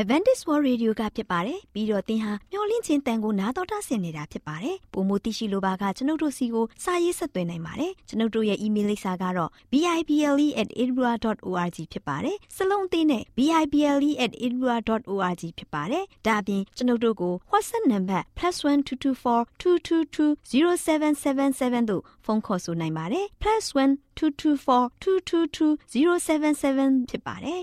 Advantage World Radio ကဖြစ်ပါတယ်ပြီးတော့သင်ဟာမျော်လင့်ခြင်းတန်ကိုနာတော်တာဆင်နေတာဖြစ်ပါတယ်ပုံမသိရှိလိုပါကကျွန်ုပ်တို့စီကိုစာရေးဆက်သွင်းနိုင်ပါတယ်ကျွန်ုပ်တို့ရဲ့ email လိပ်စာကတော့ bible@edinburgh.org ဖြစ်ပါတယ်စလုံးအသေးနဲ့ bible@edinburgh.org ဖြစ်ပါတယ်ဒါအပြင်ကျွန်ုပ်တို့ကို WhatsApp နံပါတ် +1224 222 0777တို့ဖုန်းခေါ်ဆိုနိုင်ပါတယ် +1 224 222 0777ဖြစ်ပါတယ်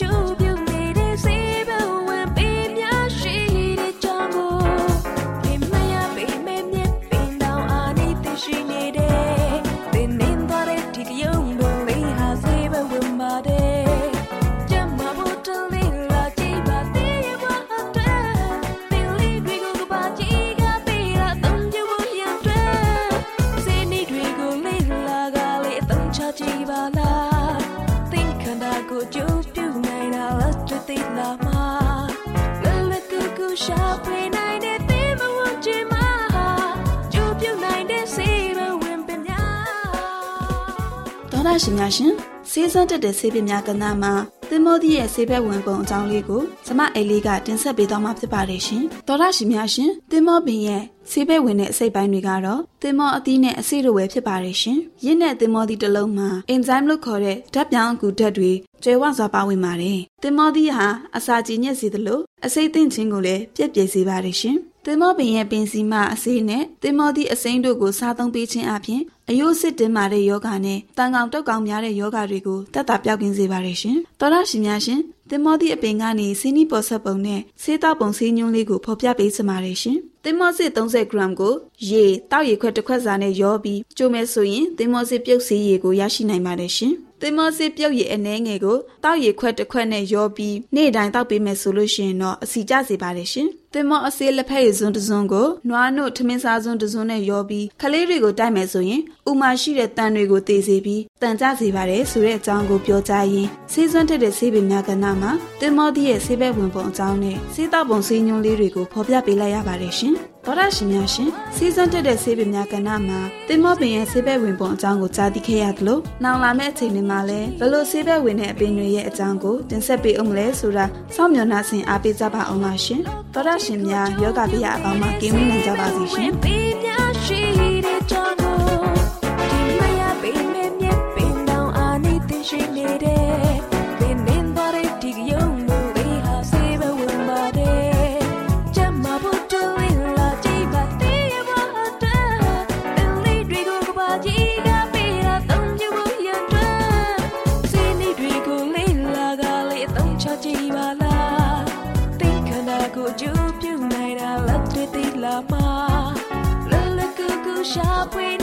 you ရှင်များရှင်စေးစမ်းတက်တဲ့ဆေးပင်များကဏ္ဍမှာသင်္ဘောသီးရဲ့ဆေးဘက်ဝင်ပုံအကြောင်းလေးကိုကျမအိလေးကတင်ဆက်ပေးသွားမှာဖြစ်ပါတယ်ရှင်။တော်ရရှိများရှင်သင်္ဘောပင်ရဲ့ဆေးဘက်ဝင်တဲ့အစိတ်ပိုင်းတွေကတော့သင်္ဘောအသီးနဲ့အစိတ်တို့ပဲဖြစ်ပါတယ်ရှင်။ရင်းနဲ့သင်္ဘောသီးတစ်လုံးမှာအင်ဇိုင်းလို့ခေါ်တဲ့ဓာတ်ပြောင်းအကူဓာတ်တွေကျွဲဝစွာပါဝင်ပါတယ်။သင်္ဘောသီးဟာအစာကြည်ညက်စေသလိုအစိတ်သင့်ခြင်းကိုလည်းပြည့်ပြည့်စေပါတယ်ရှင်။ သင်္ဘောပင်ရဲ့ပင်စီမအစေးနဲ့သင်္ဘောသည့်အစိမ်းတို့ကိုစားသုံးပေးခြင်းအပြင်အယိုးစစ်တင်မာတဲ့ယောဂနဲ့တန်ကောင်တောက်ကောင်များတဲ့ယောဂတွေကိုတက်တာပြောက်ကင်းစေပါတယ်ရှင်။တော်ရရှိများရှင်သင်္ဘောသည့်အပင်ကနေစီးနီးပေါ်ဆက်ပုံနဲ့ဆေးတောက်ပုံဆေးညွှန်းလေးကိုဖော်ပြပေးစပါတယ်ရှင်။သင်္ဘောစစ်30 g ကိုရေတောက်ရေခွက်တစ်ခွက်စာနဲ့ရောပြီးကျိုးမဲဆိုရင်သင်္ဘောစစ်ပြုတ်စီရေကိုရရှိနိုင်ပါတယ်ရှင်။ သင်္ဘောစစ်ပြုတ်ရည်အနှဲငယ်ကိုတောက်ရည်ခွက်တစ်ခွက်နဲ့ရောပြီးနေ့တိုင်းတောက်ပေးမယ်ဆိုလို့ရှိရင်တော့အစီကျစေပါတယ်ရှင်။သင်္ဘောအစေးလက်ဖက်ရည်စွန်းတစ်စွန်းကိုနွားနို့ထမင်းစားစွန်းတစ်စွန်းနဲ့ရောပြီးခလေးတွေကိုတိုက်မယ်ဆိုရင်ဥမာရှိတဲ့တန်တွေကိုတေးစေပြီးတန်ကြစေပါတယ်ဆိုတဲ့အကြောင်းကိုပြောကြားရင်းဆေးစွန်းထက်တဲ့ဆေးပင်များကဏ္ဍမှာသင်္ဘောသည့်ရဲ့ဆေးဘက်ဝင်ပုံအကြောင်းနဲ့ဆေးတောက်ပုံဆေးညွှန်းလေးတွေကိုဖော်ပြပေးလိုက်ရပါတယ်ရှင်။ သောရရှိများရှင်စီးစံတက်တဲ့ဆေးပင်များကဏ္ဍမှာတင်မောပင်ရဲ့ဆေးဘက်ဝင်ပုံအကြောင်းကိုကြားသိခဲ့ရသလိုနောင်လာမယ့်အချိန်တွေမှာလည်းဘလို့ဆေးဘက်ဝင်တဲ့အပင်တွေရဲ့အကြောင်းကိုတင်ဆက်ပေးအောင်မလဲဆိုတာစောင့်မျှော်နှားဆင်အားပေးကြပါအောင်ပါရှင်သောရရှင်များယောဂဗျာအပေါင်းမှာကင်းဝေးနိုင်ကြပါစေရှင်ရှိနေတဲ့ ဆောင်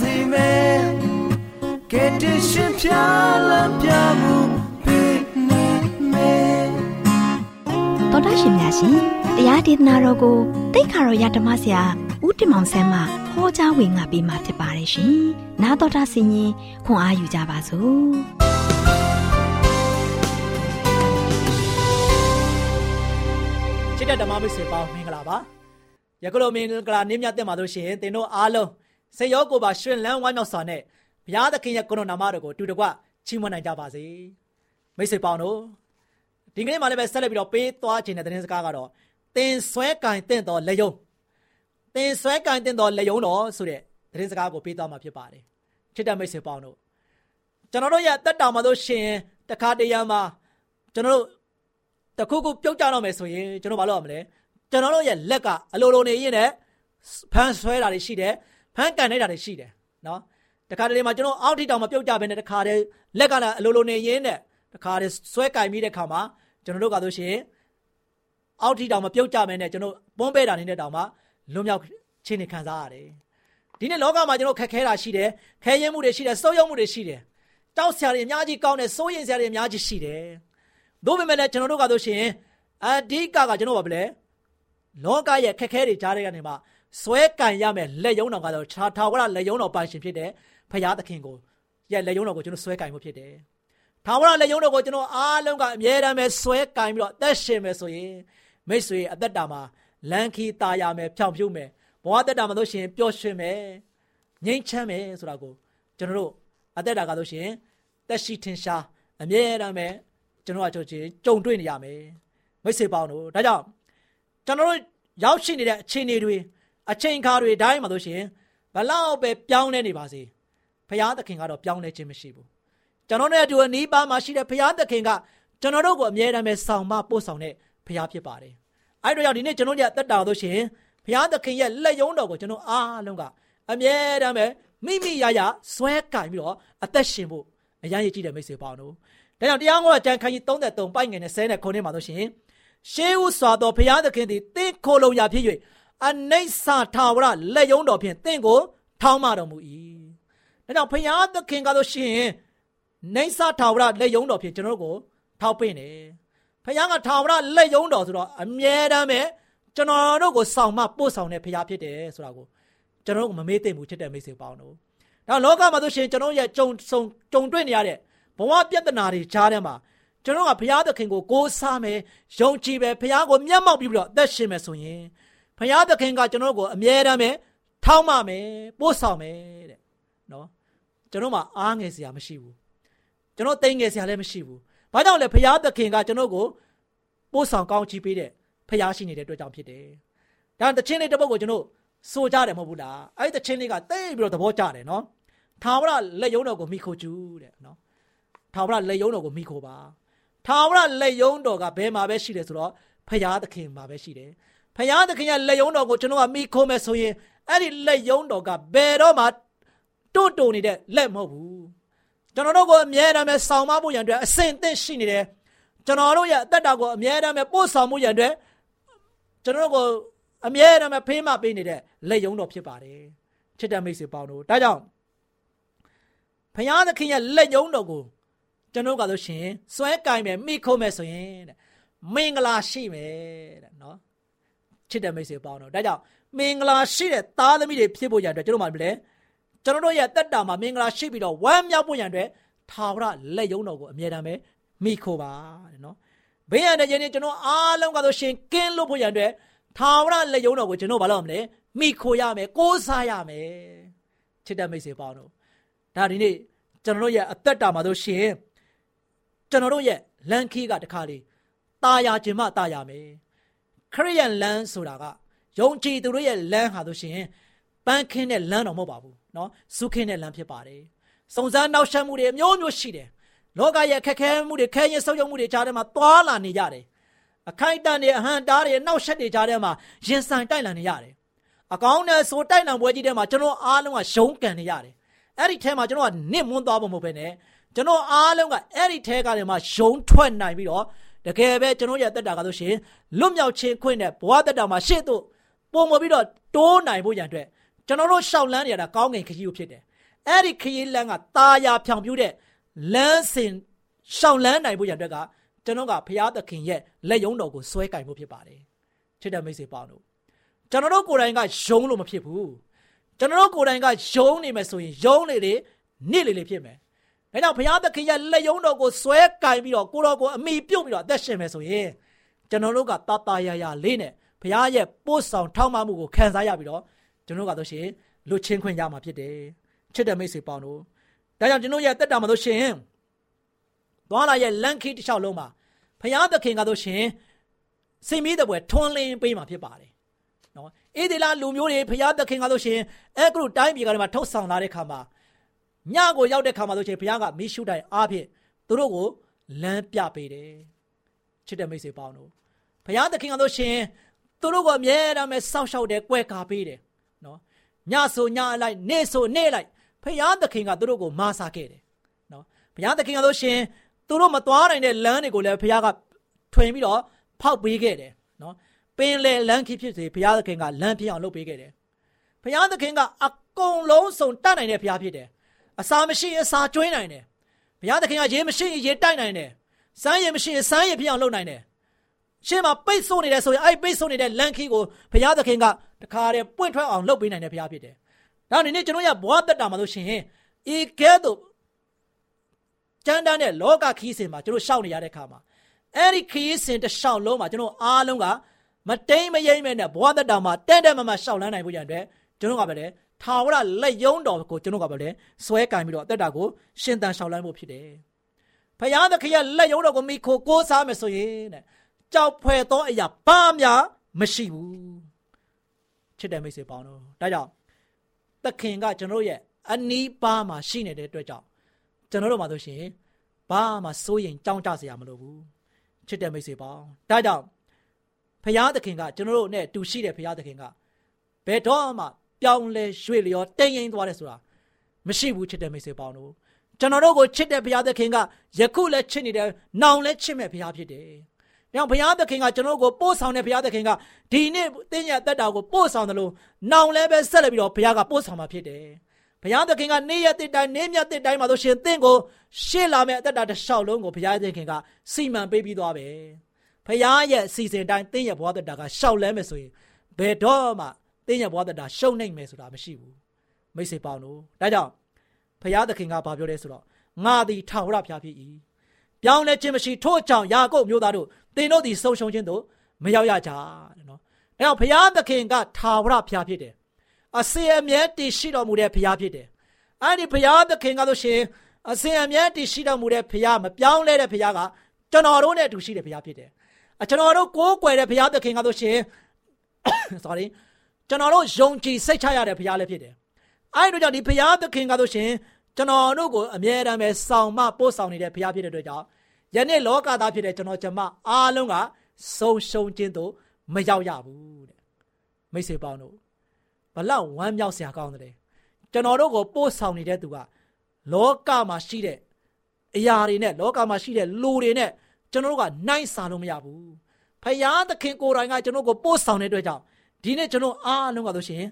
စေမယ်ကဲတရှင်ဖြာလမ်းပြမှုပေးနေမယ်တော်တာရှင်များရှင်တရားဒေသနာတော်ကိုတိတ်ခါတော်ရဓမ္မဆရာဦးတင်မောင်ဆန်းမှဟောကြားဝင်ငါပေးมาဖြစ်ပါတယ်ရှင်။နာတော်တာဆင်ရင်ခွန်အားယူကြပါစို့။ချစ်တဲ့ဓမ္မမိတ်ဆွေပေါင်းမင်္ဂလာပါယခုလိုမင်္ဂလာနေ့မြတ်တက်မှာလို့ရှိရင်သင်တို့အားလုံး စေရောကိုပါရှင်လန်းဝမ်းမြောက်စွာနဲ့ဘုရားသခင်ရဲ့ကိုရိုနာမတော်ကိုတူတကွချီးမွမ်းနိုင်ကြပါစေမိတ်ဆွေပေါင်းတို့ဒီကနေ့မှလည်းပဲဆက်လက်ပြီးတော့ပေးသွားခြင်းတဲ့သတင်းစကားကတော့သင်ဆွဲကင်တင့်တော်လက်ယုံသင်ဆွဲကင်တင့်တော်လက်ယုံတော်ဆိုတဲ့သတင်းစကားကိုပေးသွားမှာဖြစ်ပါတယ်ချစ်တဲ့မိတ်ဆွေပေါင်းတို့ကျွန်တော်တို့ရဲ့တက်တာမှာလို့ရှိရင်တခါတရံမှာကျွန်တော်တို့တခုခုပြုတ်ကြတော့မယ်ဆိုရင်ကျွန်တော်ဘာလုပ်ရမလဲကျွန်တော်တို့ရဲ့လက်ကအလိုလိုနေရင်လည်းဖမ်းဆွဲတာတွေရှိတယ် ဖမ်းကန်နေတာတွေရှိတယ်နော်တခါတလေမှာကျွန်တော်အောက်ထိတောင်မပြုတ်ကြဘဲနဲ့တခါတည်းလက်ကလည်းအလိုလိုနေရင်နဲ့တခါတည်းဆွဲကင်မိတဲ့ခါမှာကျွန်တော်တို့ကဆိုရှင်အောက်ထိတောင်မပြုတ်ကြဘဲနဲ့ကျွန်တော်ပွန်းပဲတာနေတဲ့တောင်မှလွတ်မြောက်ခြင်းနေခံစားရတယ်ဒီနေ့လောကမှာကျွန်တော်ခက်ခဲတာရှိတယ်ခဲရင်မှုတွေရှိတယ်စိုးရုံမှုတွေရှိတယ်ကြောက်စရာတွေအများကြီးကောင်းတယ်စိုးရင်စရာတွေအများကြီးရှိတယ်တို့ပေမဲ့လည်းကျွန်တော်တို့ကဆိုရှင်အဓိကကကျွန်တော်ပါဗလဲလောကရဲ့ခက်ခဲတွေကြားတဲ့ကနေမှ ဆွဲကန်ရမယ်လက်ယုံတော်ကတော့ခြားထာဝရလက်ယုံတော်ပိုင်ရှင်ဖြစ်တဲ့ဖရာသခင်ကိုရဲ့လက်ယုံတော်ကိုကျွန်တော်ဆွဲကန်ဖို့ဖြစ်တယ်။ထာဝရလက်ယုံတော်ကိုကျွန်တော်အားလုံးကအမြဲတမ်းပဲဆွဲကန်ပြီးတော့အသက်ရှင်မယ်ဆိုရင်မိတ်ဆွေအသက်တာမှာလန်ခီตาရမယ်ဖြောင်ပြုတ်မယ်ဘဝသက်တာမှာတို့ရှင်ပျော်ရွှင်မယ်ငြိမ်းချမ်းမယ်ဆိုတာကိုကျွန်တော်တို့အသက်တာကတို့ရှင်သက်ရှိထင်ရှားအမြဲတမ်းပဲကျွန်တော်ကကျွန်ချင်းကြုံတွေ့နေရမယ်မိတ်ဆွေပေါင်းတို့ဒါကြောင့်ကျွန်တော်တို့ရောက်ရှိနေတဲ့အခြေအနေတွေ အချိန်ခါတွေတိုင်းမှာလို့ရှိရင်ဘလောက်ပဲပြောင်းလဲနေပါစေဖရာသခင်ကတော့ပြောင်းလဲခြင်းမရှိဘူးကျွန်တော်နဲ့အတူအနီးပါးမှာရှိတဲ့ဖရာသခင်ကကျွန်တော်တို့ကိုအမြဲတမ်းပဲဆောင်မပို့ဆောင်တဲ့ဖရာဖြစ်ပါတယ်အဲ့တော့ကြောင့်ဒီနေ့ကျွန်တော်တို့ရဲ့အသက်တာလို့ရှိရင်ဖရာသခင်ရဲ့လက်ယုံတော်ကိုကျွန်တော်အားလုံးကအမြဲတမ်းပဲမိမိရရဆွဲကင်ပြီးတော့အသက်ရှင်ဖို့အရန်ရည်ကြည့်တဲ့မိတ်ဆွေပေါင်းတို့ဒါကြောင့်တရားဟောကြံခန်းကြီး33ပိုက်ငယ်နဲ့10နဲ့ခုနှစ်မှာဆိုရှင်ရှေးဥစွာသောဘုရားသခင်သည်တင့်ခိုလုံရာဖြစ်၍ အနိစ္စထာဝရလက်ယုံတော်ဖြင့်တင့်ကို ထောင်းမတော်မူ၏ဒါကြောင့်ဖယားသခင်ကတော့ရှင်နေစာထာဝရလက်ယုံတော်ဖြင့်ကျွန်တော်တို့ကိုထောက်ပင့်တယ်ဖယားကထာဝရလက်ယုံတော်ဆိုတော့အမြဲတမ်းပဲကျွန်တော်တို့ကိုဆောင်မပို့ဆောင်တဲ့ဖယားဖြစ်တယ်ဆိုတာကိုကျွန်တော်တို့မမေ့သိဘူးချစ်တဲ့မိတ်ဆွေပေါင်းတို့ဒါလောကမှာဆိုရှင်ကျွန်တော်ရဲ့ကြုံဆုံကြုံတွေ့နေရတဲ့ဘဝပြဿနာတွေကြားထဲမှာကျွန်တော်ကဘုရားသခင်ကိုကိုးစားမယ်ယုံကြည်ပဲဘုရားကိုမျက်မှောက်ပြီးပြီးတော့အသက်ရှင်မယ်ဆိုရင် ဘုရားသခင်ကကျွန်တော်ကိုအမြဲတမ်းပဲထောက်မမယ်ပို့ဆောင်မယ်တဲ့နော်ကျွန်တော်မှအားငယ်စရာမရှိဘူးကျွန်တော်တိမ်ငယ်စရာလည်းမရှိဘူးဘာကြောင့်လဲဘုရားသခင်ကကျွန်တော်ကိုပို့ဆောင်ကောင်းချီးပေးတဲ့ဖျားရှိနေတဲ့အတွက်ကြောင့်ဖြစ်တယ်။ဒါတချင်းလေးတစ်ပုဒ်ကိုကျွန်တော်ဆိုကြတယ်မဟုတ်ဘူးလား။အဲ့ဒီတချင်းလေးကတိတ်ပြီးတော့သဘောကျတယ်နော်။ထာဝရလက်ယုံတော်ကိုမိခိုကျူးတဲ့နော်။ထာဝရလက်ယုံတော်ကိုမိခိုပါ။ထာဝရလက်ယုံတော်ကဘယ်မှာပဲရှိတယ်ဆိုတော့ဖျားသခင်မှာပဲရှိတယ်။ ဖျားသခင်ရဲ့လက်ယုံတော်ကိုကျွန်တော်ကမိခိုမယ်ဆိုရင်အဲ့ဒီလက်ယုံတော်ကဘယ်တော့မှတွန့်တုံနေတဲ့လက်မဟုတ်ဘူး။ကျွန်တော်တို့ကိုအမြဲတမ်းဆောင်းမဖို့ရန်အတွက်အစဉ်သင့်ရှိနေတယ်။ကျွန်တော်တို့ရဲ့အသက်တာကိုအမြဲတမ်းပို့ဆောင်မှုရန်အတွက်ကျွန်တော်တို့ကိုအမြဲတမ်းဖေးမပေးနေတဲ့လက်ယုံတော်ဖြစ်ပါတယ်ချစ်တဲ့မိတ်ဆွေပေါင်းတို့ဒါကြောင့်ဘုရားသခင်ရဲ့လက်ယုံတော်ကိုကျွန်တော်ကဆိုရှင်စွဲကင်မယ်မိခုံးမယ်ဆိုရင်တဲ့မင်္ဂလာရှိမယ်တဲ့နော် ချစ်တဲ့မိတ်ဆွေပေါင်းတို့ဒါကြောင့်မင်္ဂလာရှိတဲ့သားသမီးတွေဖြစ်ဖို့ရတဲ့ကျွန်တော်မှလည်းကျွန်တော်တို့ရဲ့တက်တာမှာမင်္ဂလာရှိပြီးတော့ဝမ်းမြောက်ဖို့ရတဲ့ထာဝရလက်ယုံတော်ကိုအမြဲတမ်းပဲမိခိုးပါတဲ့နော်ဘေးရတဲ့ခြင်းတွေကျွန်တော်အားလုံးကဆိုရှင်ကင်းလို့ဖို့ရတဲ့ထာဝရလက်ယုံတော်ကိုကျွန်တော်ဘာလုပ်မလဲမိခိုရမယ်ကိုးစားရမယ်ချစ်တဲ့မိတ်ဆွေပေါင်းတို့ဒါဒီနေ့ကျွန်တော်တို့ရဲ့အသက်တာမှာဆိုရှင်ကျွန်တော်တို့ရဲ့လန်ခီးကတခါလေตาရခြင်းမှตาရမယ် ခရိယန်လမ်းဆိုတာကယုံကြည်သူတို့ရဲ့လမ်းဟာဆိုရှင်ပန်းခင်းတဲ့လမ်းတော်မဟုတ်ပါဘူးเนาะစုခင်းတဲ့လမ်းဖြစ်ပါတယ်စုံစမ်းနောက်ဆက်မှုတွေအမျိုးမျိုးရှိတယ်လောကရဲ့ခက်ခဲမှုတွေခဲရင်ဆုပ်ယုပ်မှုတွေကြားထဲမှာသွာလာနေကြတယ်အခိုက်အတန့်တွေအဟံတားတွေနောက်ဆက်တွေကြားထဲမှာရင်ဆိုင်တိုက်လန်နေရတယ်အကောင်းနဲ့ဆိုတိုက်လန်ပွဲကြီးထဲမှာကျွန်တော်အားလုံးကရှုံးကန်နေရတယ်အဲ့ဒီထဲမှာကျွန်တော်ကနစ်မွန်းသွားဖို့မဟုတ်ဘဲနဲ့ကျွန်တော်အားလုံးကအဲ့ဒီထဲကနေမှရှုံးထွက်နိုင်ပြီးတော့ တကယ်ပဲကျွန်တော်ရဲ့တက်တာကဆိုရှင်လွတ်မြောက်ခြင်းခွင့်နဲ့ဘဝတက်တာမှာရှေ့သို့ပုံမပြီးတော့တိုးနိုင်ဖို့ရန်အတွက်ကျွန်တော်တို့ရှောက်လန်းနေရတာကောင်းငင်ခရီးကိုဖြစ်တယ်အဲ့ဒီခရီးလမ်းကตาရဖြောင်ပြူးတဲ့လမ်းစဉ်ရှောင်လန်းနိုင်ဖို့ရန်အတွက်ကကျွန်တော်ကဘုရားသခင်ရဲ့လက်ယုံတော်ကိုဆွဲကင်ဖို့ဖြစ်ပါတယ်ချစ်တဲ့မိတ်ဆွေပေါင်းတို့ကျွန်တော်တို့ကိုယ်တိုင်ကယုံလို့မဖြစ်ဘူးကျွန်တော်တို့ကိုယ်တိုင်ကယုံနေမယ်ဆိုရင်ယုံလေလေနေ့လေလေဖြစ်မယ် ဒါကြောင့်ဘုရားသခင်ရဲ့လက်ယုံတော်ကိုဆွဲကင်ပြီးတော့ကိုတော်ကိုအမိပြုတ်ပြီးတော့အသက်ရှင်မယ်ဆိုရင်ကျွန်တော်တို့ကတာတာယာယာလေးနဲ့ဘုရားရဲ့ပို့ဆောင်ထောက်မမှုကိုခံစားရပြီးတော့ကျွန်တော်ကတော့ရှင်လွတ်ချင်းခွင့်ရမှာဖြစ်တယ်ချစ်တဲ့မိတ်ဆွေပေါင်းတို့ဒါကြောင့်ကျွန်တော်ရဲ့တက်တာမှာဆိုရှင်သွားလာရဲ့လန်ခီတစ်လျှောက်လုံးမှာဖယားသခင်ကတော့ရှင်စင်မီးတဲ့ဘွယ်ထွန်းလင်းပေးမှာဖြစ်ပါတယ်နော်အေဒီလာလူမျိုးတွေဖယားသခင်ကတော့ရှင်အဲကရုတိုင်းပြည်ကလည်းမှာထုတ်ဆောင်လာတဲ့ခါမှာ ညကိုရောက်တဲ့ခါမှာဆိုရှင်ဘုရားကမိရှုတိုင်အားဖြင့်သူတို့ကိုလမ်းပြပေးတယ်ချစ်တဲ့မိတ်ဆွေပေါင်းတို့ဘုရားသခင်ကတော့ရှင်သူတို့ကိုအမြဲတမ်းပဲစောင့်ရှောက်တယ်၊ကြွယ်ကာပေးတယ်နော်ညဆိုညအလိုက်နေ့ဆိုနေ့လိုက်ဖယားသခင်ကသူတို့ကိုမာစာခဲ့တယ်နော်ဘုရားသခင်ကဆိုရှင်သူတို့မသွားနိုင်တဲ့လမ်းတွေကိုလည်းဘုရားကထွင်ပြီးတော့ဖောက်ပေးခဲ့တယ်နော်ပင်လေလမ်းခီးဖြစ်စေဘုရားသခင်ကလမ်းဖြစ်အောင်လုပ်ပေးခဲ့တယ်ဘုရားသခင်ကအကုန်လုံးစုံတတ်နိုင်တဲ့ဘုရားဖြစ်တယ် အစာမရှိအစာကျွေးနိုင်တယ်ဘုရားသခင်ကရေမရှိရေတိုက်နိုင်တယ်စမ်းရေမရှိစမ်းရေဖြစ်အောင်လုပ်နိုင်တယ်ရှေ့မှာပိတ်ဆို့နေတယ်ဆိုရင်အဲ့ပိတ်ဆို့နေတဲ့လမ်းခီးကိုဘုရားသခင်ကတခါတည်းပွင့်ထွက်အောင်လုပ်ပေးနိုင်တဲ့ဘုရားဖြစ်တယ်ဒါနေနဲ့ကျွန်တော်ရဘဝတက်တာမှာလို့ရှင်ဤကဲ့သို့ကျမ်းတမ်းတဲ့လောကခီးစဉ်မှာကျွန်တော်ရှောက်နေရတဲ့ခါမှာအဲ့ဒီခီးစဉ်တစ်လျှောက်လုံးမှာကျွန်တော်အားလုံးကမတိမ်မယိမ့်မဲ့နဲ့ဘဝတက်တာမှာတဲ့တဲ့မမရှောက်လန်းနိုင်ဖို့ရတဲ့ကျွန်တော်ကပဲလေ ထာဝရလက်ယုံတော်ကိုကျွန်တော်ကပဲလေဆွဲကင်ပြီးတော့အသက်တာကိုရှင်သန်ရှောက်လန်းဖို့ဖြစ်တယ်။ဖယားသခင်ရဲ့လက်ယုံတော်ကိုမိခိုကိုးစားမယ်ဆိုရင်တဲ့ကြောက်ဖွယ်သောအရာဘာမှမရှိဘူး။ချစ်တယ်မိတ်ဆွေပေါင်းတို့ဒါကြောင့်သခင်ကကျွန်တော်ရဲ့အနီးပါးမှာရှိနေတဲ့အတွက်ကြောင့်ကျွန်တော်တို့မှာဆိုရှင်ဘာမှစိုးရင်ကြောင်းကြစရာမလိုဘူးချစ်တဲ့မိတ်ဆွေပေါင်းဒါကြောင့်ဖရာသခင်ကကျွန်တော်တို့နဲ့တူရှိတဲ့ဖရာသခင်ကဘယ်တော့မှ ပြောင်းလဲရွှေ့လျော်တိမ်ရင်သွားတယ်ဆိုတာမရှိဘူးချစ်တဲ့မိတ်ဆွေပေါင်းတို့ကျွန်တော်တို့ကိုချစ်တဲ့ဘုရားသခင်ကယခုလည်းချစ်နေတယ်။နောင်လည်းချစ်မဲ့ဘုရားဖြစ်တယ်။ဒါကြောင့်ဘုရားသခင်ကကျွန်တော်တို့ကိုပို့ဆောင်တဲ့ဘုရားသခင်ကဒီနေ့တင်းရတက်တာကိုပို့ဆောင်တယ်လို့နောင်လည်းပဲဆက်လက်ပြီးတော့ဘုရားကပို့ဆောင်มาဖြစ်တယ်။ဘဘုရားသခင်ကနေ့ရက်တစ်တိုင်းနေ့မြတ်တစ်တိုင်းမှာဆိုရှင်သင်ကိုရှေ့လာမယ့်အသက်တာတစ်လျှောက်လုံးကိုဘုရားသခင်ကစီမံပေးပြီးသွားပဲဘုရားရဲ့အစီအစဉ်တိုင်းသင်ရဲ့ဘဝသက်တာကရှောက်လဲမယ်ဆိုရင်ဘယ်တော့မှ သင်ရဲ့ဘဝသက်တာရှုံနိုင်မယ်ဆိုတာမရှိဘူးမိတ်ဆွေပေါင်းတို့ဒါကြောင့်ဘုရားသခင်ကဘာပြောလဲဆိုတော့ငါသည်ထာဝရဘုရားဖြစ်၏ပြောင်းလဲခြင်းမရှိထို့ကြောင့်ယာကုပ်မျိုးသားတို့သင်တို့သည်ဆုံးရှုံးခြင်းတို့မရောက်ရကြတဲ့နော်ဒါကြောင့်ဘုရားသခင်ကထာဝရဘုရားဖြစ်တယ်အစေအမြဲတည်ရှိတော်မူတဲ့ဘုရားဖြစ်တယ်အဲ့ဒီဘုရားသခင်ကဆိုရှင်အစဉ်အမြဲတည်ရှိတော်မူတဲ့ဘုရားမပြောင်းလဲတဲ့ဘုရားကကျွန်တော်တို့နဲ့အတူရှိတဲ့ဘုရားဖြစ်တယ်အကျွန်တော်တို့ကိုးကွယ်တဲ့ဘုရားသခင်ကဆိုရှင် sorry ကျွန်တော်တို့ယုံကြည်စိတ်ချရတဲ့ဘုရားလည်းဖြစ်တယ်အဲ့ဒီတော့ကြောင့်ဒီဘုရားသခင်ကဆိုရှင်ကျွန်တော်တို့ကိုအမြဲတမ်းပဲဆောင်မပို့ဆောင်နေတဲ့ဘုရားဖြစ်တဲ့အတွက်ကြောင့်ယနေ့လောကသားဖြစ်တဲ့ကျွန်တော်ကျမအားလုံးကဆုံးရှုံးခြင်းတို့မရောက်ရဘူးတဲ့မိတ်ဆွေပေါင်းတို့ဘလောက်ဝမ်းမြောက်စရာကောင်းတယ်ကျွန်တော်တို့ကိုပို့ဆောင်နေတဲ့သူကလောကမှာရှိတဲ့အရာတွေနဲ့လောကမှာရှိတဲ့လူတွေနဲ့ကျွန်တော်တို့ကနိုင်စာလို့မရဘူးဖယားသခင်ကိုယ်တိုင်ကကျွန်တော်ကိုပို့ဆောင်တဲ့အတွက်ကြောင့် ဒီနေ့ကျွန်တော်အားလုံးကဆိုရှင်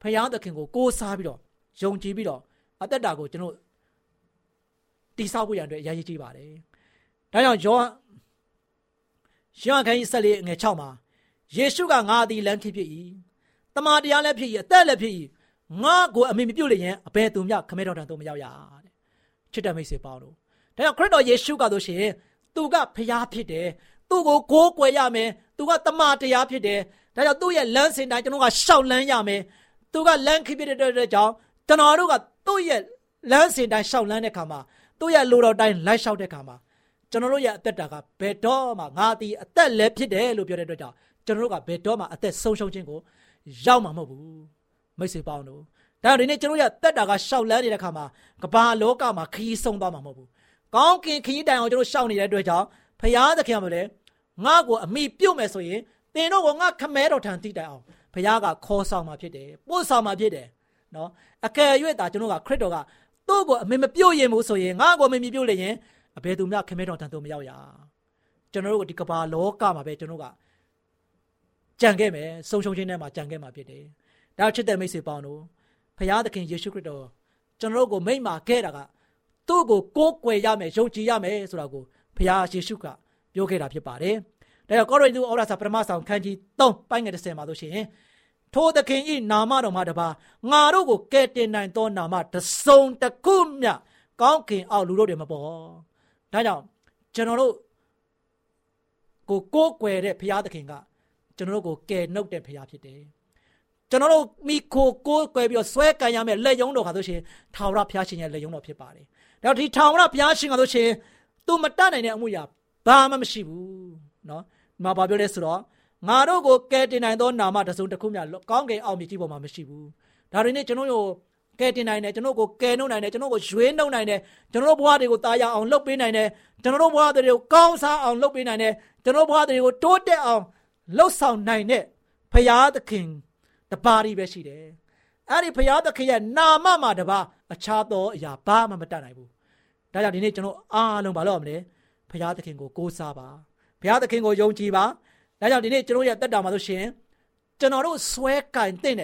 ဖယားသခင်ကိုကိုးစားပြီးတော့ယုံကြည်ပြီးတော့အသက်တာကိုကျွန်တော်တိဆောက်ဖို့ရန်အတွက်အရေးကြီးပါတယ်။ဒါကြောင့်ယောဟန်ယောဟန်ခန်းကြီးဆက်လေးငွေ6မှာယေရှုကငါသည်လမ်းဖြစ်ဖြစ်၏။တမန်တရားလည်းဖြစ်၏အသက်လည်းဖြစ်၏ငါကိုအမိမပြုတ်လျင်အဘယ်သူမျှခမဲတော်တန်သို့မရောက်ရတဲ့။ချစ်တဲ့မိတ်ဆွေပေါင်းတို့ဒါကြောင့်ခရစ်တော်ယေရှုကဆိုရှင်သူကဖျားဖြစ်တယ်။သူ့ကိုကိုးကွယ်ရမယ်။သူကတမန်တရားဖြစ်တယ်။ ဒါကြောင့်သူ့ရဲ့လမ်းစဉ်တိုင်းကျွန်တော်ကရှောက်လန်းရမယ်။သူကလမ်းခဖြစ်တဲ့အတွက်ကြောင့်ကျွန်တော်တို့ကသူ့ရဲ့လမ်းစဉ်တိုင်းရှောက်လန်းတဲ့ခါမှာသူ့ရဲ့လိုတော်တိုင်းလိုက်လျှောက်တဲ့ခါမှာကျွန်တော်တို့ရဲ့အသက်တာကဘယ်တော့မှငါတီအသက်လည်းဖြစ်တယ်လို့ပြောတဲ့အတွက်ကြောင့်ကျွန်တော်တို့ကဘယ်တော့မှအသက်ဆုံးရှုံးခြင်းကိုရောက်မှာမဟုတ်ဘူးမိတ်ဆွေပေါင်းတို့ဒါဒီနေ့ကျွန်တော်ရဲ့သက်တာကရှောက်လန်းနေတဲ့ခါမှာကဘာလောကမှာခရီးဆုံးသွားမှာမဟုတ်ဘူးကောင်းကင်ခရီးတိုင်အောင်ကျွန်တော်ရှောက်နေတဲ့အတွက်ကြောင့်ဖရာသခင်ကလည်းငါ့ကိုအမိပြုတ်မယ်ဆိုရင် သင်တို့ကငါခမဲတော်ထံတိတိုင်အောင်ဖရာကခေါ်ဆောင်มาဖြစ်တယ်ပို့ဆောင်มาဖြစ်တယ်နော်အကယ်၍တာကျွန်တော်ကခရစ်တော်ကသူ့ကိုအမေမပြုတ်ရင်ဘူးဆိုရင်ငါ့ကိုအမေမပြုတ်လို့ရင်အဘယ်သူမှခမဲတော်တန်သူမရောက်ရကျွန်တော်တို့ဒီကဘာလောကမှာပဲကျွန်တော်ကကြံခဲ့မယ်ဆုံးရှုံးခြင်းထဲမှာကြံခဲ့မှာဖြစ်တယ်ဒါချစ်တဲ့မိတ်ဆွေပေါင်းတို့ဖခင်သခင်ယေရှုခရစ်တော်ကျွန်တော်တို့ကိုမိန့်မာခဲ့တာကသူ့ကိုကိုးကွယ်ရမယ်ယုံကြည်ရမယ်ဆိုတာကိုဖခင်ယေရှုကပြောခဲ့တာဖြစ်ပါတယ် ဒါကြောင့်ကောရိန္သုဩဝါစာပထမဆောင်ခန်းကြီး3ပိုင်းငယ်30မှာဆိုရှင်ထိုသခင်ဤနာမတော်မှာတပါငါတို့ကိုကယ်တင်နိုင်သောနာမတစုံတခုမျှကောင်းခင်အောက်လူတို့တွေမပေါ်ဒါကြောင့်ကျွန်တော်တို့ကိုကိုးကွယ်တဲ့ဘုရားသခင်ကကျွန်တော်တို့ကိုကယ်နှုတ်တဲ့ဘုရားဖြစ်တယ်ကျွန်တော်တို့မိခိုကိုးကွယ်ပြီးတော့ဆွဲကန်ရမယ်လက်ယုံတော်ခါဆိုရှင်ထာဝရဘုရားရှင်ရဲ့လက်ယုံတော်ဖြစ်ပါတယ်ဒါတော့ဒီထာဝရဘုရားရှင်ကဆိုရှင်သူမတတ်နိုင်တဲ့အမှုရာဘာမှမရှိဘူးเนาะဒီ မှာဘာပြောလဲဆိုတော့ငါတို့ကိုကယ်တင်နိုင်သောနာမတစုံတစ်ခုမျှကောင်းကင်အောင်မြစ်ကြီးပေါ်မှာမရှိဘူးဒါတွေနဲ့ကျွန်တော်တို့ကယ်တင်နိုင်တယ်ကျွန်တော်ကိုကယ်နှုတ်နိုင်တယ်ကျွန်တော်ကိုရွေးနှုတ်နိုင်တယ်ကျွန်တော်ဘဝတွေကိုတာယာအောင်လုပ်ပေးနိုင်တယ်ကျွန်တော်ဘဝတွေကိုကောင်းစားအောင်လုပ်ပေးနိုင်တယ်ကျွန်တော်ဘဝတွေကိုတိုးတက်အောင်လှုပ်ဆောင်နိုင်တဲ့ဖရာသခင်တပါးရီပဲရှိတယ်အဲ့ဒီဖရာသခင်ရဲ့နာမမှာတပါအခြားသောအရာဘာမှမတတ်နိုင်ဘူးဒါကြောင့်ဒီနေ့ကျွန်တော်အားလုံးမလုပ်ရမလဲဖရာသခင်ကိုကိုးစားပါ ဘုရားသခင်ကိုယုံကြည်ပါဒါကြောင့်ဒီနေ့ကျွန်တော်ရဲ့တက်တာမှာဆိုရှင်ကျွန်တော်တို့ဆွဲကင်တဲ့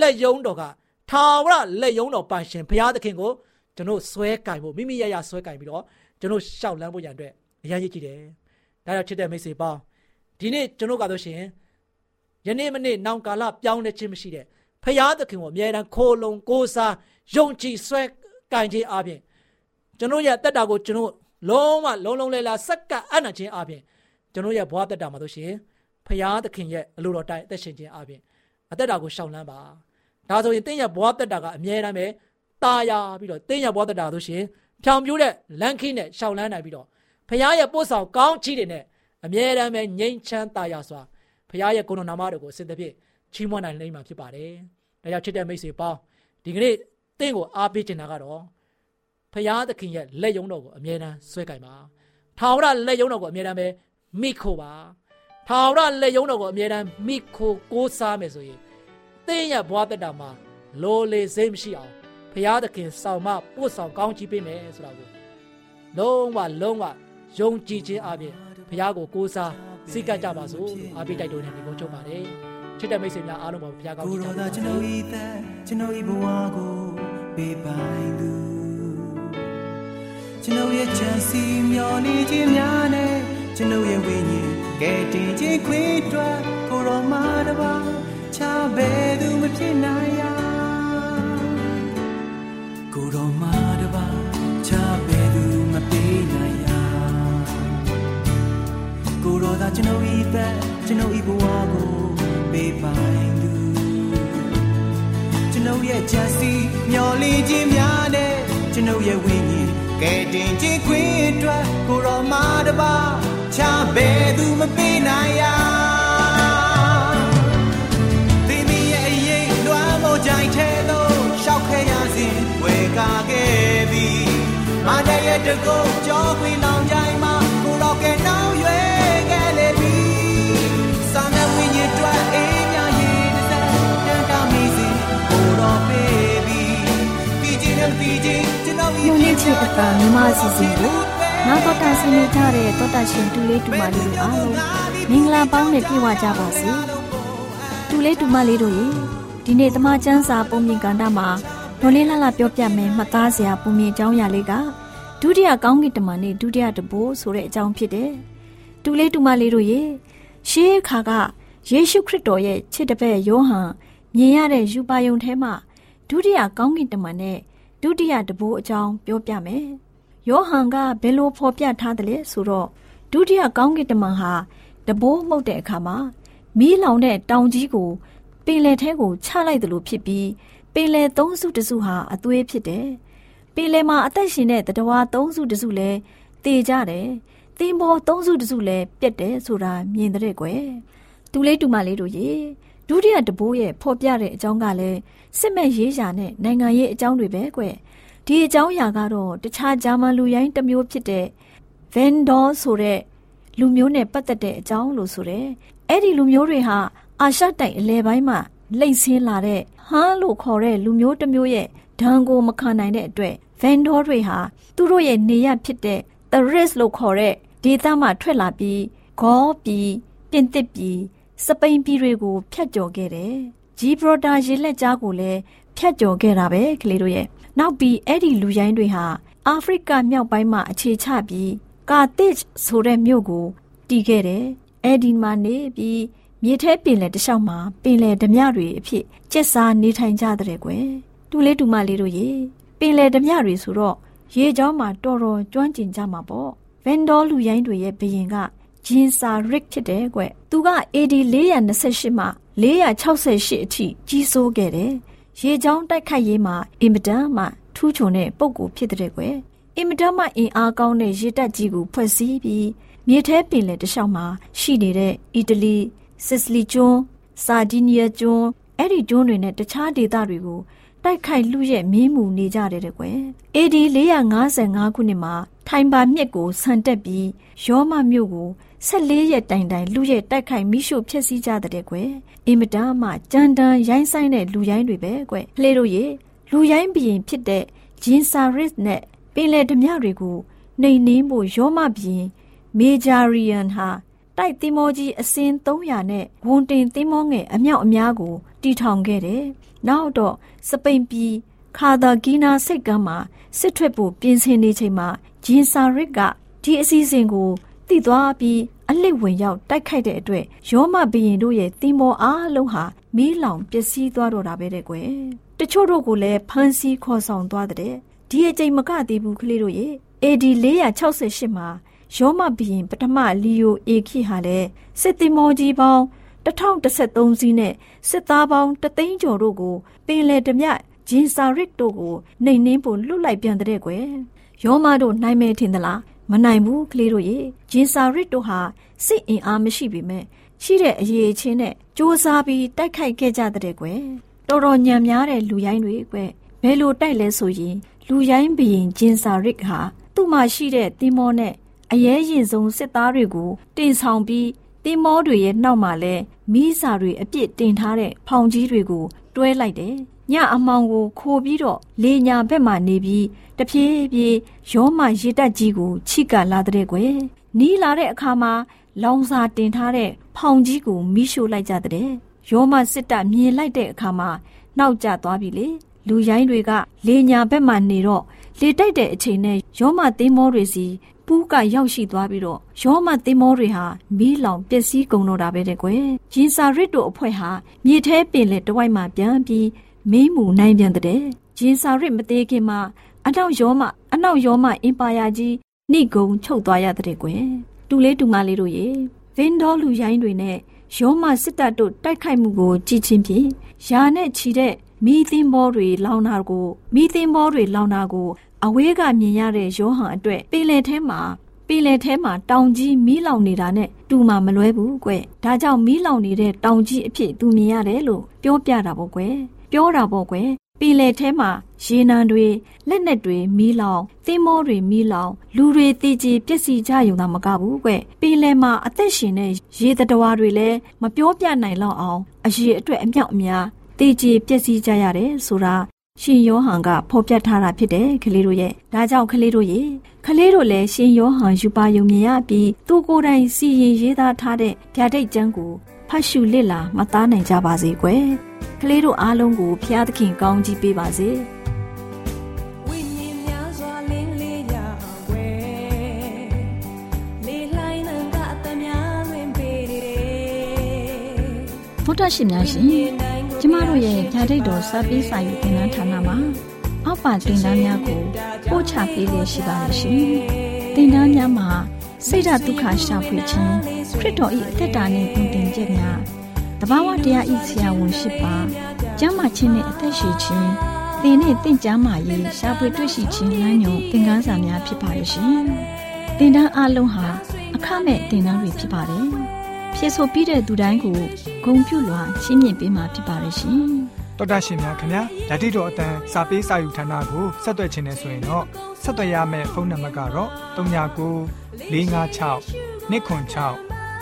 လက်ယုံတော်ကထာဝရလက်ယုံတော်ပိုင်ရှင်ဘုရားသခင်ကိုကျွန်တော်ဆွဲကင်ဖို့မိမိရရဆွဲကင်ပြီးတော့ကျွန်တော်ရှောက်လန်းဖို့ရန်အတွက်အရေးကြီးတယ်။ဒါကြောင့်ချစ်တဲ့မိတ်ဆွေပေါင်းဒီနေ့ကျွန်တော်ကဆိုရှင်ယနေ့မနေ့နောင်ကာလပြောင်းလဲခြင်းမရှိတဲ့ဘုရားသခင်ကိုအမြဲတမ်းခိုးလုံကိုးစားယုံကြည်ဆွဲကင်ခြင်းအပြင်ကျွန်တော်ရဲ့တက်တာကိုကျွန်တော်လုံးဝလုံးလုံးလဲလာစက္ကအနံ့ခြင်းအပြင် ကျွန်တော်ရဲ့ဘဝတက်တာမှာဆိုရှင်ဖရာသခင်ရဲ့အလိုတော်တိုင်းအသက်ရှင်ခြင်းအပြင်အသက်တာကိုရှောင်လန်းပါဒါဆိုရင်တင်းရဲ့ဘဝတက်တာကအမြဲတမ်းပဲตาရပြီးတော့တင်းရဲ့ဘဝတက်တာဆိုရှင်ဖြောင်ပြိုးတဲ့လမ်းခင်းနဲ့ရှောင်လန်းနိုင်ပြီးတော့ဖရာရဲ့ပို့ဆောင်ကောင်းချီးတွေနဲ့အမြဲတမ်းပဲငြိမ်းချမ်းตาရစွာဖရာရဲ့ကိုယ်တော်နာမတော်ကိုအစဉ်တပြည့်ချီးမွမ်းနိုင်လိမ့်မှာဖြစ်ပါတယ်ဒါကြောင့်ချစ်တဲ့မိတ်ဆွေပေါင်းဒီကနေ့တင်းကိုအားပေးချင်တာကတော့ဖရာသခင်ရဲ့လက်ယုံတော်ကိုအမြဲတမ်းဆွဲကင်ပါထာဝရလက်ယုံတော်ကိုအမြဲတမ်းပဲ မိခိုပါထာဝရလက်ယုံတော်ကိုအမြဲတမ်းမိခိုကိုးစားမယ်ဆိုရင်သင်ရဲ့ဘဝတက်တာမှာလိုလေစိတ်မရှိအောင်ဘုရားသခင်ဆောင်မပို့ဆောင်ကောင်းချီးပေးမယ်ဆိုတာကိုလုံးဝလုံးဝယုံကြည်ခြင်းအပြင်ဘုရားကိုကိုးစားစိတ်ကကြပါစို့အားပေးတိုက်တွန်းနေဒီကုန်းချုပ်ပါတယ်ချစ်တဲ့မိတ်ဆွေများအားလုံးပါဘုရားကောင်းချီးပါကျွန်တော်ဤသက်ကျွန်တော်ဤဘဝကိုပေးပိုင်သူကျွန်ုပ်ရဲ့ချမ်းစီမျောနေခြင်းများနဲ့ ကျွန်ုပ်ရဲ့ဝိညာဉ်ကဲတင်ခြင်းခွေးတွက်ကိုရောမာတပါချဘဲသူမဖြစ်နိုင်ရကိုရောမာတပါချဘဲသူမပေးနိုင်ရကိုရောသာကျွန်ုပ်ဤသက်ကျွန်ုပ်ဤဘဝကိုပေးပိုင်သူကျွန်ုပ်ရဲ့ချမ်းစီမျောလင်းခြင်းများနဲ့ကျွန်ုပ်ရဲ့ဝိညာဉ်ကဲတင်ခြင်းခွေးတွက်ကိုရောမာတပါ ချဘဲသူမပေးနိုင်ရသင်ရဲ့အရေးလွမ်းမို့ကြိုင်ထဲသို့ရှောက်ခဲရစဉ်ဝေကာခဲ့ပြီမန္တရဲ့တကုတ်ကြောခွေလောင်ကြိုင်မှာကိုတော့ကဲနောင်ရွယ်ခဲ့လေပြီစာမျက်ဝိညာဉ်တွက်အေးမြရေးတစ်စက်တန်တာမီစီကိုတော့ပေးပြီပြီးချင်းနဲ့ပြီးချင်းကျွန်တော်ညနေချစ်အတာမြမအစီအစဉ်ကို နောက်တော့တာဆင်းနေကြတဲ့တောတာရှင်တူလေးတူမလေးတို့အားလုံးမင်္ဂလာပေါင်းနဲ့ပြည့်ဝကြပါစေတူလေးတူမလေးတို့ရေဒီနေ့တမချန်းစာပုံမြင်ကန္တာမှာဒေါ်လေးလှလှပြောပြမယ်မှတ်သားစရာပုံမြင်အကြောင်းအရာလေးကဒုတိယကောင်းကင်တမန်နဲ့ဒုတိယတဘိုးဆိုတဲ့အကြောင်းဖြစ်တယ်တူလေးတူမလေးတို့ရေရှေးခါကယေရှုခရစ်တော်ရဲ့ချစ်တပည့်ယောဟန်မြင်ရတဲ့ယူပါယုံထဲမှာဒုတိယကောင်းကင်တမန်နဲ့ဒုတိယတဘိုးအကြောင်းပြောပြမယ်။ ယောဟန်ကဘယ်လိုဖော်ပြထားတယ်လဲဆိုတော့ဒုတိယကောင်းကင်တမန်ဟာတဘိုးမှုတ်တဲ့အခါမှာမီးလောင်တဲ့တောင်ကြီးကိုပင်လယ်ထဲကိုချလိုက်တယ်လို့ဖြစ်ပြီးပင်လယ်သုံးစုတစုဟာအသွေးဖြစ်တယ်။ပင်လယ်မှာအသက်ရှင်တဲ့တတဝါသုံးစုတစုလည်းတေကြတယ်။သင်္ဘောသုံးစုတစုလည်းပြက်တယ်ဆိုတာမြင်တဲ့ကွယ်။တူလေးတူမလေးတို့ရေဒုတိယတဘိုးရဲ့ဖော်ပြတဲ့အကြောင်းကလည်းစစ်မဲ့ရေးရာနဲ့နိုင်ငံရေးအကြောင်းတွေပဲကွ ဒီအကြောင်းအရာကတော့တခြားဂျာမန်လူရိုင်းတစ်မျိုးဖြစ်တဲ့ Vendor ဆိုတဲ့လူမျိုးနဲ့ပတ်သက်တဲ့အကြောင်းလို့ဆိုတယ်အဲ့ဒီလူမျိုးတွေဟာအာရှတိုက်အလဲပိုင်းမှာလိမ့်ဆင်းလာတဲ့ဟန်းလို့ခေါ်တဲ့လူမျိုးတစ်မျိုးရဲ့ဒဏ်ကိုမခံနိုင်တဲ့အတွက် Vendor တွေဟာသူတို့ရဲ့နေရဖြစ်တဲ့ Tharis လို့ခေါ်တဲ့ဒေသမှာထွက်လာပြီးဂေါပြည်ပြင်သစ်ပြည်စပိန်ပြည်တွေကိုဖျက်ကျော်ခဲ့တယ်။ဂျီဘရိုတာရေလက်ကြားကိုလည်းဖျက်ကျော်ခဲ့တာပဲကလေးတို့ရဲ့ နောက်ပြီးအဲ့ဒီလူရိုင်းတွေဟာအာဖရိကမြောက်ပိုင်းမှာအခြေချပြီးကာတစ်ဆိုတဲ့မြို့ကိုတည်ခဲ့တယ်။အဲ့ဒီမှာနေပြီးမြေထဲပင်လယ်တလျှောက်မှာပင်လယ်ဓမြတွေအဖြစ်ကျက်စားနေထိုင်ကြတဲ့ကွယ်။တူလေးတူမလေးတို့ရေပင်လယ်ဓမြတွေဆိုတော့ရေကြောင်းမှာတော်တော်ကျွမ်းကျင်ကြမှာပေါ့။ဗန်ဒေါလူရိုင်းတွေရဲ့ဘရင်ကဂျင်ဆာရစ်ဖြစ်တယ်ကွ။သူက AD 428မှ468အထိကြီးစိုးခဲ့တယ်။ ရေချောင်းတိုက်ခိုက်ရေးမှာအင်မတန်မှထူးချွန်တဲ့ပုံကိုဖြစ်တဲ့ကွယ်။အင်မတန်မှအင်အားကောင်းတဲ့ရေတပ်ကြီးကိုဖွဲ့စည်းပြီးမြေထဲပင်လယ်တလျှောက်မှာရှိနေတဲ့အီတလီစစ်စလီကျွန်းစာဒီနီးယားကျွန်းအဲ့ဒီကျွန်းတွေနဲ့တခြားဒေသတွေကိုတိုက်ခိုက်လူရဲ့မင်းမှုနေကြတယ်တဲ့ကွယ်။ AD 455ခုနှစ်မှာထိုင်ပါမြစ်ကိုဆန်တက်ပြီးရောမမြို့ကို 14ရက်တိုင်တိုင်လူရဲ့တိုက်ခိုက်မိရှုဖျက်ဆီးကြတဲ့ကွယ်အင်မတန်မှကြမ်းတမ်းရိုင်းဆိုင်တဲ့လူရိုင်းတွေပဲကွယ်လှေတို့ရေလူရိုင်းဘရင်ဖြစ်တဲ့ဂျင်ဆာရစ်နဲ့ပင်လယ်ဓမြတွေကိုနှိမ်နင်းဖို့ရောမဘရင်မေဂျာရီယန်ဟာတိုက်သင်္ဘောကြီးအစင်း300နဲ့ဝန်တင်သင်္ဘောငယ်အမြောက်အများကိုတီထောင်ခဲ့တယ်။နောက်တော့စပိန်ပြည်ခါသာဂီနာစိတ်ကမ်းမှာစစ်ထွက်ဖို့ပြင်ဆင်နေချိန်မှာဂျင်ဆာရစ်ကဒီအစီအစဉ်ကို တိသွားပြီးအလစ်ဝင်ရောက်တိုက်ခိုက်တဲ့အတွက်ယောမဘရင်တို့ရဲ့တင်မောအားလုံးဟာမီးလောင်ပျက်စီးသွားတော့တာပဲတဲ့ကွယ်တချို့တို့ကိုလည်းဖမ်းဆီးခေါ်ဆောင်သွားတဲ့ဒီအကြိမ်မကသေးဘူးကလေးတို့ရဲ့ AD 468မှာယောမဘရင်ပထမလီယိုအေခိဟာလည်းစစ်တင်မောကြီးပေါင်း1013စီးနဲ့စစ်သားပေါင်းတသိန်းကျော်တို့ကိုပင်လယ်ဓမြဂျင်ဆာရစ်တို့ကိုနှိမ်နှင်းဖို့လွတ်လိုက်ပြန်တဲ့ကွယ်ယောမတို့နိုင်မယ်ထင်သလား မနိုင်ဘူးကလေးတို့ရေဂျင်ဆာရစ်တို့ဟာစစ်အင်အားမရှိပေမဲ့ရှိတဲ့အရေးချင်းနဲ့စ조사ပြီးတိုက်ခိုက်ခဲ့ကြတဲ့ကွယ်တော်တော်ညံများတဲ့လူရိုင်းတွေကွယ်ဘယ်လိုတိုက်လဲဆိုရင်လူရိုင်းဘရင်ဂျင်ဆာရစ်ဟာသူ့မှာရှိတဲ့တင်မောနဲ့အရေးရင်ဆုံးစစ်သားတွေကိုတင်ဆောင်ပြီးတင်မောတွေရဲ့နောက်မှာလဲမိစာတွေအပြစ်တင်ထားတဲ့ဖောင်ကြီးတွေကိုတွဲလိုက်တယ် ညအမောင်ကိုခိုးပြီးတော့လေညာဘက်မှနေပြီးတဖြည်းဖြည်းရောမရေတက်ကြီးကိုချိကလာတဲ့ကွယ်နီးလာတဲ့အခါမှာလောင်စာတင်ထားတဲ့ဖောင်ကြီးကိုမိရှို့လိုက်ကြတဲ့ရောမစစ်တပ်မြင်လိုက်တဲ့အခါမှာနောက်ကျသွားပြီလေလူရိုင်းတွေကလေညာဘက်မှနေတော့လေတိုက်တဲ့အချိန်နဲ့ရောမသင်းမောတွေစီပူးကရောက်ရှိသွားပြီးတော့ရောမသင်းမောတွေဟာမီးလောင်ပျက်စီးကုန်တော့တာပဲတဲ့ကွယ်ဂျင်းစာရစ်တို့အဖွဲ့ဟာမြေထဲပင်လေတဝိုက်မှပြန်ပြီး မင်းမူနိုင်ပြန်တဲ့ဂျင်းစာရစ်မသေးခင်မှာအနောက်ရောမအနောက်ရောမအင်ပါယာကြီးနှိကုံချုပ်သွားရတဲ့ကွယ်တူလေးတူမလေးတို့ရေဗင်ဒေါလူရိုင်းတွေနဲ့ရောမစစ်တပ်တို့တိုက်ခိုက်မှုကိုကြည်ချင်းဖြင့်ယာနဲ့ချီတဲ့မိသင်းဘောတွေလောင်တာကိုမိသင်းဘောတွေလောင်တာကို အဝေးကမြင်ရတဲ့ရောဟန်အတွက်ပင်လယ်ထဲမှာပင်လယ်ထဲမှာတောင်ကြီးမီးလောင်နေတာနဲ့တူမှမလွဲဘူးကွ။ဒါကြောင့်မီးလောင်နေတဲ့တောင်ကြီးအဖြစ်သူမြင်ရတယ်လို့ပြောပြတာပေါ့ကွ။ ပြောတာပေါ့ကွ။ပင်လယ်ထဲမှာရေနံတွေလက်နက်တွေမီးလောင်သင်းမောတွေမီးလောင်လူတွေတည်ကြည်ပျက်စီးကြရုံသာမကဘူးကွပင်လယ်မှာအသက်ရှင်တဲ့ရေတတဝါတွေလည်းမပြောပြနိုင်တော့အောင်အရေးအတွက်အမြောက်အများတည်ကြည်ပျက်စီးကြရတယ်ဆိုတာရှင်ယောဟန်ကဖော်ပြထားတာဖြစ်တယ်ကလေးတို့ရဲ့ဒါကြောင့်ကလေးတို့ရဲ့ကလေးတို့လည်းရှင်ယောဟန်ယူပါယုံမြင်ရပြီးသူကိုယ်တိုင်စီရင်ရေးသားထားတဲ့ဗျာဒိတ်ကျမ်းကို ဖတ်ရှုလစ်လာမသားနိုင်ကြပါစေကွယ်ကလေးတို့အားလုံးကိုဖျားသခင်ကောင်းကြီးပေးပါစေဝိညာဉ်များစွာလင်းလေးရာွယ်လေလှိုင်းနှံကအတများလွင်ပေတယ်ဘုဒ္ဓရှင်များရှင်ကျမတို့ရဲ့ဓာတ်ရိတ်တော်စပေးစာယူသင်တန်းဌာနမှာအောက်ပါသင်တန်းများကိုပို့ချပေးလျက်ရှိပါတယ်ရှင်သင်တန်းများမှာစိတ်ဓာတ်ဒုက္ခရှာဖွေခြင်း ခရစ်တော်၏အသက်တာနှင့်ပုံတင်ချက်များတဘာဝတရားဤဆရာဝန်ရှိပါကျမ်းမာခြင်းနဲ့အသက်ရှိခြင်းသင်နဲ့တင့်ကြမာရေးရှားပွေတွေ့ရှိခြင်းလမ်းညွန်သင်ခန်းစာများဖြစ်ပါရဲ့ရှင်။သင်တန်းအလုံးဟာအခမဲ့သင်တန်းတွေဖြစ်ပါတယ်။ဖြစ်ဆိုပြီးတဲ့သူတိုင်းကိုဂုံပြုလွှာရှင်းပြပေးမှာဖြစ်ပါရဲ့ရှင်။တော်တာရှင်များခင်ဗျာဓာတိတော်အတန်းစာပေးစာယူဌာနကိုဆက်သွယ်ခြင်းနဲ့ဆိုရင်တော့ဆက်သွယ်ရမယ့်ဖုန်းနံပါတ်ကတော့39 656 296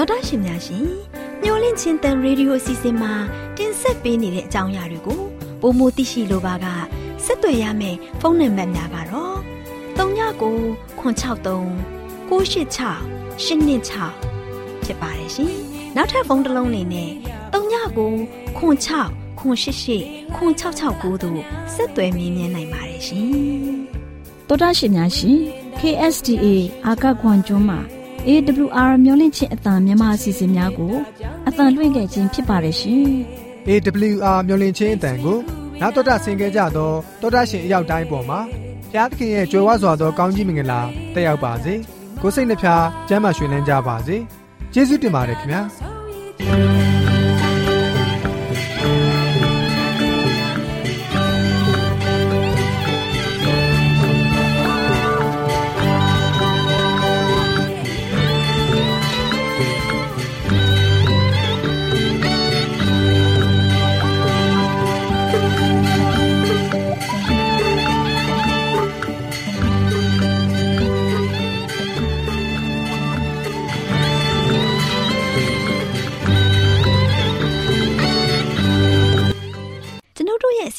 ဒေါက်တာရှင်များရှင်မျော်လင့်ချင်းတန်ရေဒီယိုအစီအစဉ်မှာတင်ဆက်ပေးနေတဲ့အကြောင်းအရာတွေကိုပိုမိုသိရှိလိုပါကဆက်သွယ်ရမယ့်ဖုန်းနံပါတ်များကတော့39ကို663 986 126ဖြစ်ပါတယ်ရှင်။နောက်ထပ်ဖုန်းတစ်လုံးနေနဲ့39ကို6 6 988 9669တို့ဆက်သွယ်မြင်းမြန်းနိုင်ပါတယ်ရှင်။တော်တာရှင်များရှင် KSTA အာကခွန်ကျွန်းမှာ AWR မျိုးလင့်ချင်းအတံမြန်မာအစီအစဉ်များကိုအတံလွှင့်ခဲ့ခြင်းဖြစ်ပါတယ်ရှင်။ AWR မျိုးလင့်ချင်းအတံကိုနောက်တော်တာဆင် gay ကြတော့တော်တာရှင်အရောက်တိုင်းပေါ်မှာဘုရားသခင်ရဲ့ကြွယ်ဝစွာသောကောင်းကြီးမင်္ဂလာတက်ရောက်ပါစေ။ကိုစိတ်နှဖျားစမ်းမွှေနှမ်းကြပါစေ။ကျေးဇူးတင်ပါတယ်ခင်ဗျာ။။